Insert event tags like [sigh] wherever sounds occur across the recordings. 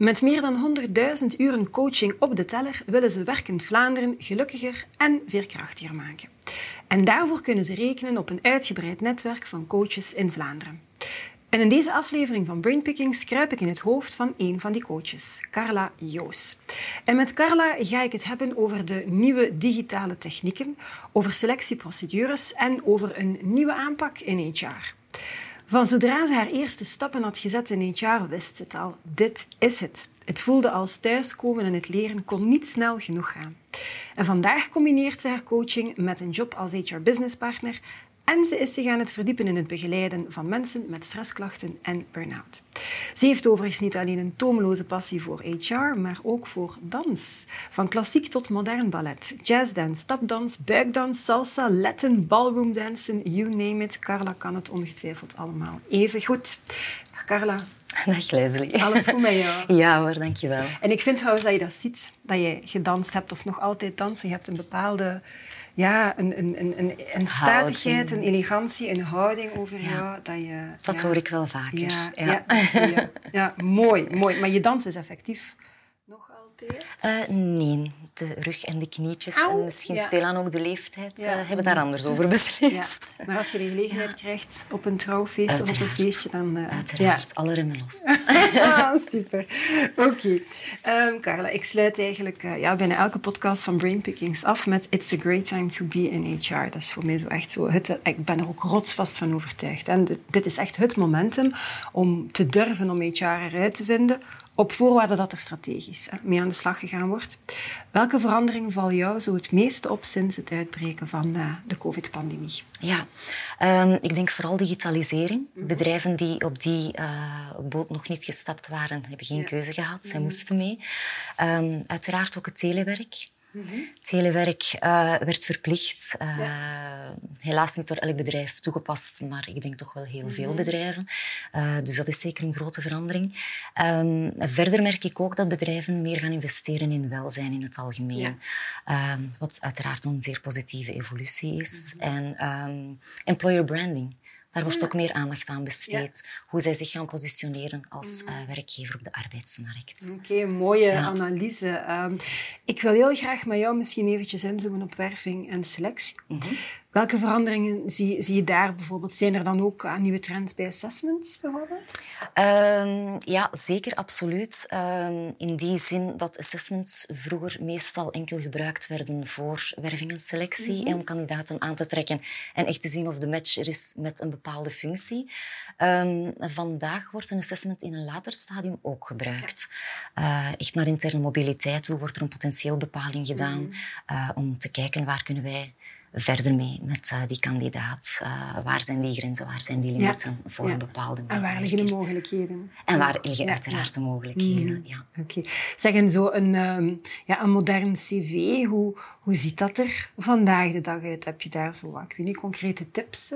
Met meer dan 100.000 uren coaching op de teller willen ze werkend Vlaanderen gelukkiger en veerkrachtiger maken. En daarvoor kunnen ze rekenen op een uitgebreid netwerk van coaches in Vlaanderen. En in deze aflevering van Brainpickings kruip ik in het hoofd van een van die coaches, Carla Joos. En met Carla ga ik het hebben over de nieuwe digitale technieken, over selectieprocedures en over een nieuwe aanpak in HR. Van zodra ze haar eerste stappen had gezet in HR, wist ze het al. Dit is het. Het voelde als thuiskomen en het leren kon niet snel genoeg gaan. En vandaag combineert ze haar coaching met een job als HR Business Partner en ze is zich aan het verdiepen in het begeleiden van mensen met stressklachten en burn-out. Ze heeft overigens niet alleen een tomeloze passie voor HR, maar ook voor dans. Van klassiek tot modern ballet, jazzdance, stapdans, buikdans, salsa, Latin, ballroomdansen, you name it. Carla kan het ongetwijfeld allemaal even goed. Carla, Dag Leslie. alles goed met jou? [laughs] Ja hoor, dankjewel. En ik vind trouwens dat je dat ziet, dat je gedanst hebt of nog altijd dansen. Je hebt een bepaalde ja, een, een, een, een statigheid, een elegantie, een houding over jou. Dat, je, dat ja. hoor ik wel vaker. Ja, ja. ja, ja, mooi, mooi. Maar je dans is effectief nog altijd? Uh, nee, de rug en de knietjes en misschien ja. stilaan ook de leeftijd Ja. uh, hebben daar anders over beslist. Ja. Maar als je de gelegenheid krijgt op een trouwfeest of op een feestje, dan... eh, Uiteraard, alle remmen los. [laughs] Ah, super. Oké. Ehm, Carla, ik sluit eigenlijk eh, ja, bijna elke podcast van Brainpickings af met It's a great time to be in HR. Dat is voor mij zo echt zo... Het, ik ben er ook rotsvast van overtuigd. En dit, dit is echt het momentum om te durven om HR eruit te vinden, op voorwaarde dat er strategisch hè, mee aan de slag gegaan wordt. Welke veranderingen vallen jou zo het meeste op sinds het uitbreken van eh, de COVID-pandemie? Ja, ehm, ik denk vooral digitalisering. Bedrijven die op die eh, boot nog niet gestapt waren, hebben geen Ja. keuze gehad. Zij moesten mee. Ehm, uiteraard ook het telewerk. Telewerk eh, werd verplicht. Eh, Helaas niet door elk bedrijf toegepast, maar ik denk toch wel heel veel bedrijven. Eh, dus dat is zeker een grote verandering. Ehm, verder merk ik ook dat bedrijven meer gaan investeren in welzijn in het algemeen. Ja. Ehm, wat uiteraard een zeer positieve evolutie is. En ehm, employer branding. Daar wordt ook meer aandacht aan besteed. Hoe zij zich gaan positioneren als eh, werkgever op de arbeidsmarkt. Oké, mooie Ja. analyse. Ehm, ik wil heel graag met jou misschien eventjes inzoomen op werving en selectie. Mhm. Welke veranderingen zie, zie je daar bijvoorbeeld? Zijn er dan ook eh, nieuwe trends bij assessments bijvoorbeeld? Ehm, ja, zeker, absoluut. Ehm, in die zin dat assessments vroeger meestal enkel gebruikt werden voor werving en selectie en om kandidaten aan te trekken en echt te zien of de match er is met een bepaalde functie. Ehm, vandaag wordt een assessment in een later stadium ook gebruikt. Eh, echt naar interne mobiliteit toe wordt er een potentieel bepaling gedaan eh, om te kijken waar kunnen wij verder mee met eh, die kandidaat. Eh, waar zijn die grenzen, waar zijn die limieten voor Ja. een bepaalde En waar liggen de mogelijkheden? En waar liggen Ja, uiteraard de mogelijkheden. Ja. Oké. Zeg, en zo een, ehm, ja, een modern cv, hoe, hoe ziet dat er vandaag de dag uit? Heb je daar zo, wat, ik weet niet, concrete tips?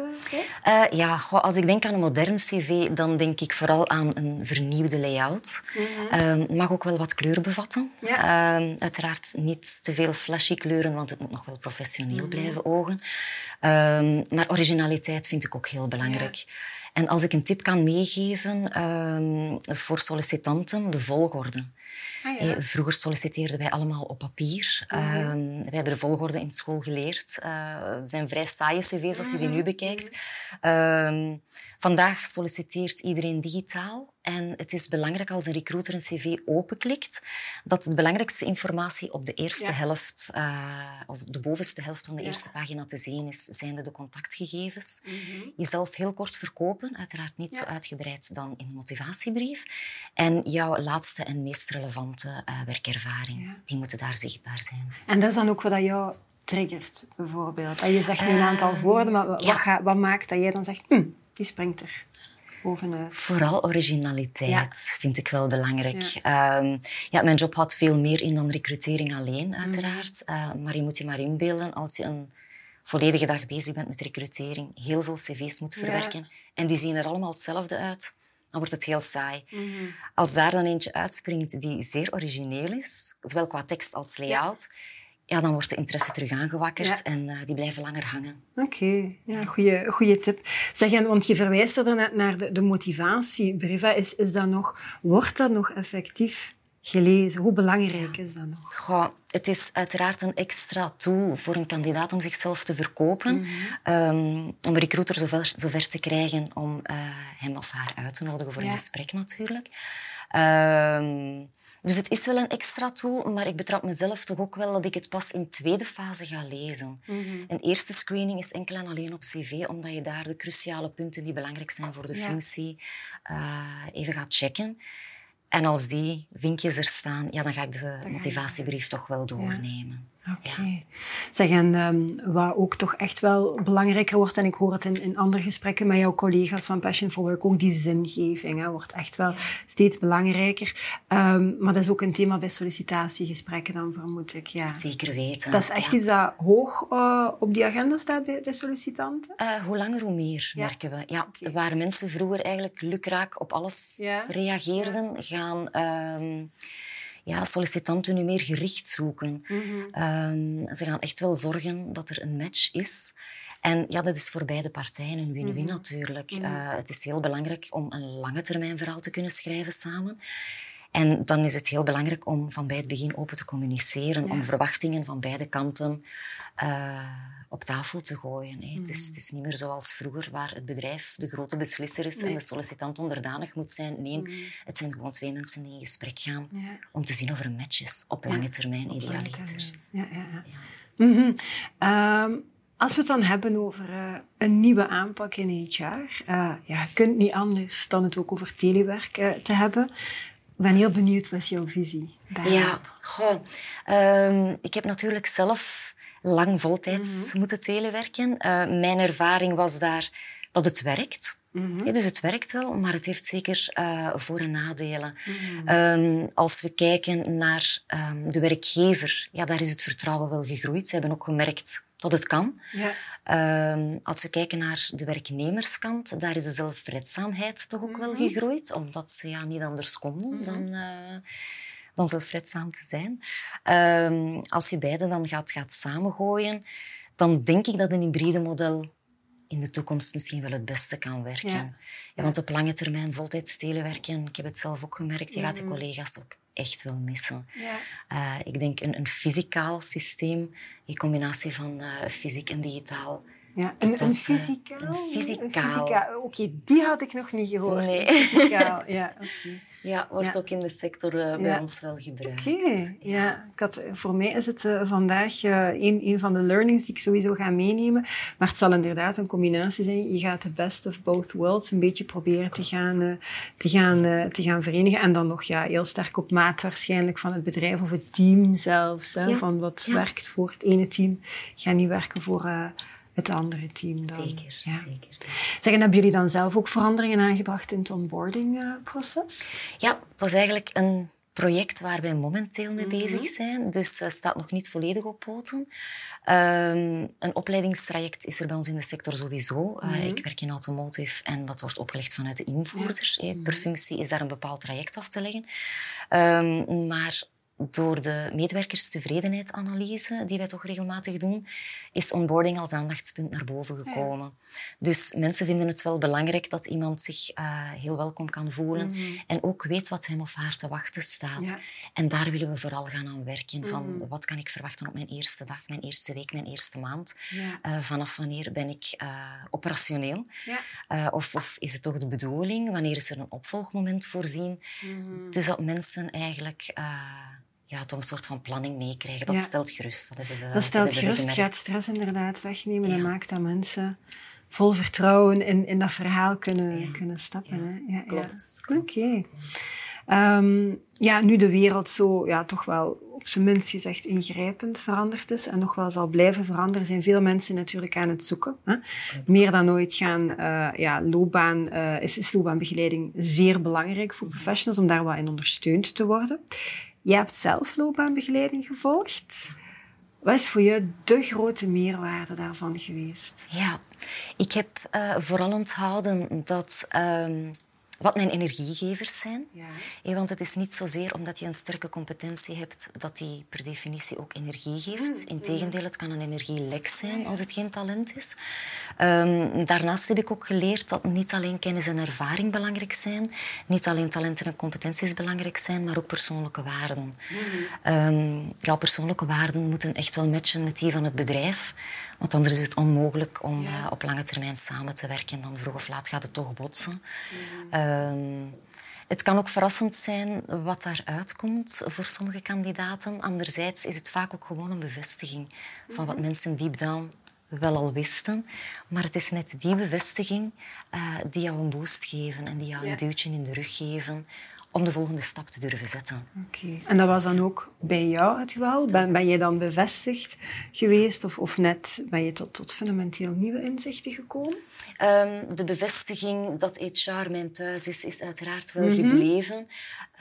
Eh, ja, goh, als ik denk aan een modern cv, dan denk ik vooral aan een vernieuwde layout. Ehm, mag ook wel wat kleur bevatten. Ehm, uiteraard niet te veel flashy kleuren, want het moet nog wel professioneel blijven ogen. Ehm, maar originaliteit vind ik ook heel belangrijk. En als ik een tip kan meegeven ehm, voor sollicitanten, de volgorde. Ah, ja. Eh, Vroeger solliciteerden wij allemaal op papier. Ehm, wij hebben de volgorde in school geleerd. Eh, Het zijn vrij saaie cv's als je die nu bekijkt. Ehm, vandaag solliciteert iedereen digitaal. En het is belangrijk als een recruiter een cv openklikt, dat de belangrijkste informatie op de eerste Ja. helft, eh, of de bovenste helft van de Ja. eerste pagina te zien is, zijn de contactgegevens. Mhm. Jezelf heel kort verkopen, uiteraard niet zo uitgebreid dan in een motivatiebrief. En jouw laatste en meest relevante eh, werkervaring, die moeten daar zichtbaar zijn. En dat is dan ook wat jou triggert, bijvoorbeeld. Dat je zegt nu een aantal woorden, maar wat, ga- wat maakt dat jij dan zegt, hm, die springt er? bovenuit. Vooral originaliteit vind ik wel belangrijk. Ja. Ehm, ja. mijn job houdt veel meer in dan recrutering alleen, uiteraard. Uh, maar je moet je maar inbeelden als je een volledige dag bezig bent met recrutering, heel veel cv's moet verwerken en die zien er allemaal hetzelfde uit, dan wordt het heel saai. Mhm. Als daar dan eentje uitspringt die zeer origineel is, zowel qua tekst als layout, ja, dan wordt de interesse terug aangewakkerd en uh, die blijven langer hangen. Oké, ja, goede, goede tip. Zeg, en, want je verwijst er net naar de, de motivatiebrief. Is, is dat nog, wordt dat nog effectief gelezen? Hoe belangrijk is dat nog? Goh, het is uiteraard een extra tool voor een kandidaat om zichzelf te verkopen. Mm um, om een recruiter zover, zover te krijgen om uh, hem of haar uit te nodigen voor een gesprek natuurlijk. Um, dus het is wel een extra tool, maar ik betrap mezelf toch ook wel dat ik het pas in tweede fase ga lezen. Mm Een eerste screening is enkel en alleen op cv, omdat je daar de cruciale punten die belangrijk zijn voor de functie uh, even gaat checken. En als die vinkjes er staan, ja, dan ga ik de motivatiebrief toch wel doornemen. Oké. Ja. Zeg, en um, wat ook toch echt wel belangrijker wordt, en ik hoor het in, in andere gesprekken met jouw collega's van Passion for Work, ook die zingeving hè, wordt echt wel steeds belangrijker. Um, maar dat is ook een thema bij sollicitatiegesprekken dan, vermoed ik. Ja. Zeker weten. Dat is echt iets dat hoog uh, op die agenda staat bij, bij sollicitanten? Uh, hoe langer, hoe meer, merken we. Ja, okay. Waar mensen vroeger eigenlijk lukraak op alles reageerden, gaan... Um, ja, sollicitanten nu meer gericht zoeken. um, ze gaan echt wel zorgen dat er een match is. En ja, dat is voor beide partijen een win-win mm -hmm. natuurlijk. Uh, het is heel belangrijk om een lange termijn verhaal te kunnen schrijven samen. En dan is het heel belangrijk om van bij het begin open te communiceren, ja. om verwachtingen van beide kanten uh, op tafel te gooien. Hè. Mm. Het, is, mm. het, is, niet meer zoals vroeger, waar het bedrijf de grote beslisser is nee. en de sollicitant onderdanig moet zijn. Nee, mm. het zijn gewoon twee mensen die in gesprek gaan ja. om te zien of er een match is. Op lange termijn, op idealiter. Ja, ja, ja. Mm -hmm. um, als we het dan hebben over uh, een nieuwe aanpak in HR, uh, ja, je kunt niet anders dan het ook over telewerk uh, te hebben. Ik ben heel benieuwd, wat jouw visie? Ja, goh. Um, ik heb natuurlijk zelf lang voltijds mm -hmm. moeten telewerken. Uh, mijn ervaring was daar dat het werkt. Mm -hmm. ja, dus het werkt wel, maar het heeft zeker uh, voor- en nadelen. Mm -hmm. um, als we kijken naar um, de werkgever, ja, daar is het vertrouwen wel gegroeid. Ze hebben ook gemerkt dat het kan. Ja. Um, als we kijken naar de werknemerskant, daar is de zelfredzaamheid toch ook wel gegroeid, omdat ze ja, niet anders konden dan... Uh, dan zelfredzaam te zijn. Um, als je beide dan gaat, gaat samengooien, dan denk ik dat een hybride model in de toekomst misschien wel het beste kan werken. Ja. ja want op lange termijn voltijds telewerken, ik heb het zelf ook gemerkt, je gaat de collega's ook echt wel missen. Ja. Uh, ik denk een, een fysicaal systeem, in combinatie van uh, fysiek en digitaal, ja, een, een fysicaal? Een fysicaal. Oké, okay, die had ik nog niet gehoord. Nee. Fysicaal, ja. Okay. Ja, wordt ook in de sector uh, bij ons wel gebruikt. Oké, okay. ja. Ik had, voor mij is het uh, vandaag uh, een, een van de learnings die ik sowieso ga meenemen. Maar het zal inderdaad een combinatie zijn. Je gaat de best of both worlds een beetje proberen te gaan, te gaan, te gaan verenigen. En dan nog ja, heel sterk op maat waarschijnlijk van het bedrijf of het team zelfs. Hè, van wat werkt voor het ene team, gaat niet werken voor het andere team dan. Zeker, ja. zeker. Zeggen, hebben jullie dan zelf ook veranderingen aangebracht in het onboardingproces? Uh, ja, dat was eigenlijk een project waar wij momenteel mee mm -hmm. bezig zijn. Dus het uh, staat nog niet volledig op poten. Um, een opleidingstraject is er bij ons in de sector sowieso. Mm -hmm. uh, ik werk in automotive en dat wordt opgelegd vanuit de invoerders. Ja. Per functie is daar een bepaald traject af te leggen. Um, maar door de medewerkerstevredenheidsanalyse, die wij toch regelmatig doen, is onboarding als aandachtspunt naar boven gekomen. Ja. Dus mensen vinden het wel belangrijk dat iemand zich uh, heel welkom kan voelen mm -hmm. en ook weet wat hem of haar te wachten staat. Ja. En daar willen we vooral gaan aan werken. Mm -hmm. Van wat kan ik verwachten op mijn eerste dag, mijn eerste week, mijn eerste maand? Ja. Uh, vanaf wanneer ben ik uh, operationeel? of, of, is het toch de bedoeling? Wanneer is er een opvolgmoment voorzien? Mm -hmm. Dus dat mensen eigenlijk ja, toch een soort van planning meekrijgen. Dat ja. stelt gerust. Dat, hebben we, dat stelt dat gerust. Gaat stress inderdaad wegnemen. Ja. Dat maakt dat mensen vol vertrouwen in, in dat verhaal kunnen, ja. kunnen stappen. Ja, hè? Ja, klopt. Oké. Okay. Ehm, ja, nu de wereld zo ja, toch wel op zijn minst gezegd ingrijpend veranderd is en nog wel zal blijven veranderen, zijn veel mensen natuurlijk aan het zoeken. Hè? Meer dan ooit gaan, uh, ja, loopbaan, uh, is, is loopbaanbegeleiding zeer belangrijk voor professionals om daar wat in ondersteund te worden. Je hebt zelf loopbaanbegeleiding gevolgd. Wat is voor jou de grote meerwaarde daarvan geweest? Ja, ik heb uh, vooral onthouden dat um, wat mijn energiegevers zijn. Ja. want het is niet zozeer omdat je een sterke competentie hebt dat die per definitie ook energie geeft. Mm, Integendeel, het kan een energielek zijn als het geen talent is. Um, daarnaast heb ik ook geleerd dat niet alleen kennis en ervaring belangrijk zijn, niet alleen talenten en competenties belangrijk zijn, maar ook persoonlijke waarden. Mm. Um, ja, persoonlijke waarden moeten echt wel matchen met die van het bedrijf. Want anders is het onmogelijk om ja. uh, op lange termijn samen te werken. Dan vroeg of laat gaat het toch botsen. Mm. het kan ook verrassend zijn wat daaruit komt voor sommige kandidaten. Anderzijds is het vaak ook gewoon een bevestiging van wat mhm. mensen deep down wel al wisten. Maar het is net die bevestiging uh, die jou een boost geven en die jou een duwtje in de rug geven om de volgende stap te durven zetten. Oké. En dat was dan ook bij jou het geval? Ben, ben je dan bevestigd geweest of, of net ben je tot, tot fundamenteel nieuwe inzichten gekomen? Um, de bevestiging dat HR mijn thuis is, is uiteraard wel mm -hmm. gebleven.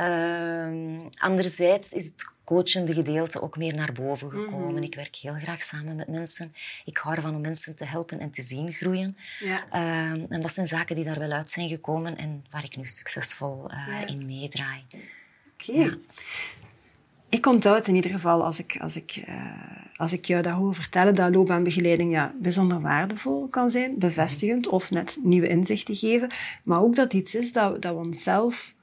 Um, anderzijds is het coachende gedeelte ook meer naar boven gekomen. Mhm. Ik werk heel graag samen met mensen. Ik hou ervan om mensen te helpen en te zien groeien. Ja. Uh, en dat zijn zaken die daar wel uit zijn gekomen en waar ik nu succesvol uh, ja. in meedraai. Oké. Okay. Ja. Ik onthoud in ieder geval, als ik, als ik, uh, als ik jou dat hoor vertellen, dat loopbaanbegeleiding ja, bijzonder waardevol kan zijn, bevestigend of net nieuwe inzichten geven. Maar ook dat iets is dat, dat we onszelf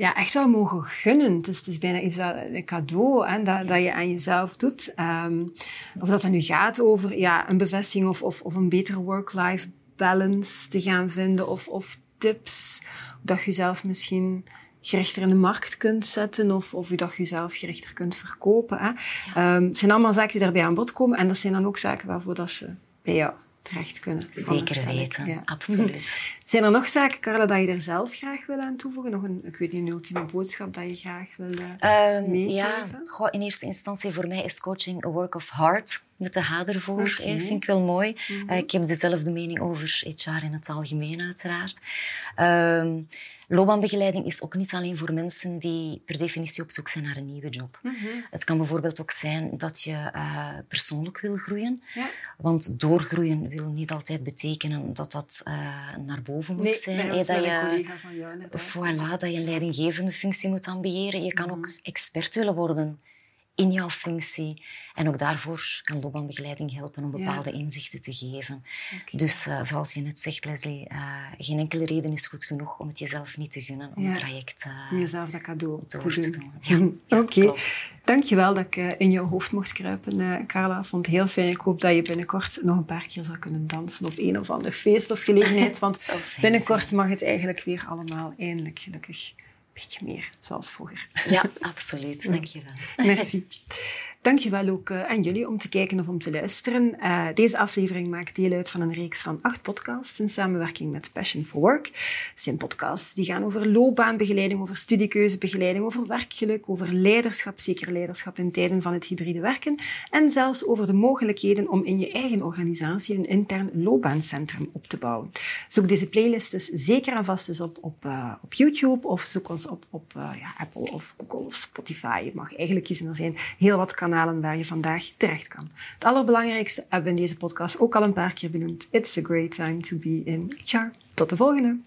ja, echt wel mogen gunnen. Het is, het is bijna iets dat, een cadeau hè, dat, dat je aan jezelf doet. Um, of dat het nu gaat over ja, een bevestiging of, of, of een betere work-life balance te gaan vinden. Of, of tips, dat je jezelf misschien gerichter in de markt kunt zetten of, of je dat jezelf gerichter kunt verkopen. Hè. Ja. Um, het zijn allemaal zaken die daarbij aan bod komen en dat zijn dan ook zaken waarvoor dat ze bij jou terecht kunnen. Zeker weten, ja. absoluut. [laughs] Zijn er nog zaken, Carla, dat je er zelf graag wil aan toevoegen? Nog een, ik weet niet, een ultieme boodschap dat je graag wil uh, um, meegeven? Ja, Goh, in eerste instantie voor mij is coaching a work of heart. Met de H ervoor, okay. vind ik wel mooi. Mm -hmm. uh, ik heb dezelfde mening over HR in het algemeen, uiteraard. Um, Loopbaanbegeleiding is ook niet alleen voor mensen die per definitie op zoek zijn naar een nieuwe job. Mm -hmm. Het kan bijvoorbeeld ook zijn dat je uh, persoonlijk wil groeien. Ja. Want doorgroeien wil niet altijd betekenen dat dat uh, naar boven moet nee, zijn. Nee, dat, je, van jou, voilà, dat je een leidinggevende functie moet ambiëren. Je kan mm -hmm. ook expert willen worden in jouw functie. En ook daarvoor kan loopbaanbegeleiding helpen om bepaalde ja. inzichten te geven. Okay. Dus uh, zoals je net zegt, Leslie, uh, geen enkele reden is goed genoeg om het jezelf niet te gunnen om ja. het traject uh, jezelf dat cadeau door te, te doen. doen. Ja, Oké, okay. dankjewel dat ik in jouw hoofd mocht kruipen, Carla. vond het heel fijn. Ik hoop dat je binnenkort nog een paar keer zal kunnen dansen op een of ander feest of gelegenheid. [laughs] Want binnenkort mag het eigenlijk weer allemaal eindelijk gelukkig beetje meer zoals vroeger. Ja, absoluut. Dank je wel. [laughs] Merci. Dankjewel ook uh, aan jullie om te kijken of om te luisteren. Uh, deze aflevering maakt deel uit van een reeks van acht podcasts in samenwerking met Passion for Work. Het zijn podcasts die gaan over loopbaanbegeleiding, over studiekeuzebegeleiding, over werkgeluk, over leiderschap, zeker leiderschap in tijden van het hybride werken en zelfs over de mogelijkheden om in je eigen organisatie een intern loopbaancentrum op te bouwen. Zoek deze playlist dus zeker en vast eens op op, uh, op YouTube of zoek ons op op ja, Apple of Google of Spotify. Je mag eigenlijk kiezen, er zijn heel wat kanalen kanalen waar je vandaag terecht kan. Het allerbelangrijkste hebben we in deze podcast ook al een paar keer benoemd. It's a great time to be in HR. Tot de volgende!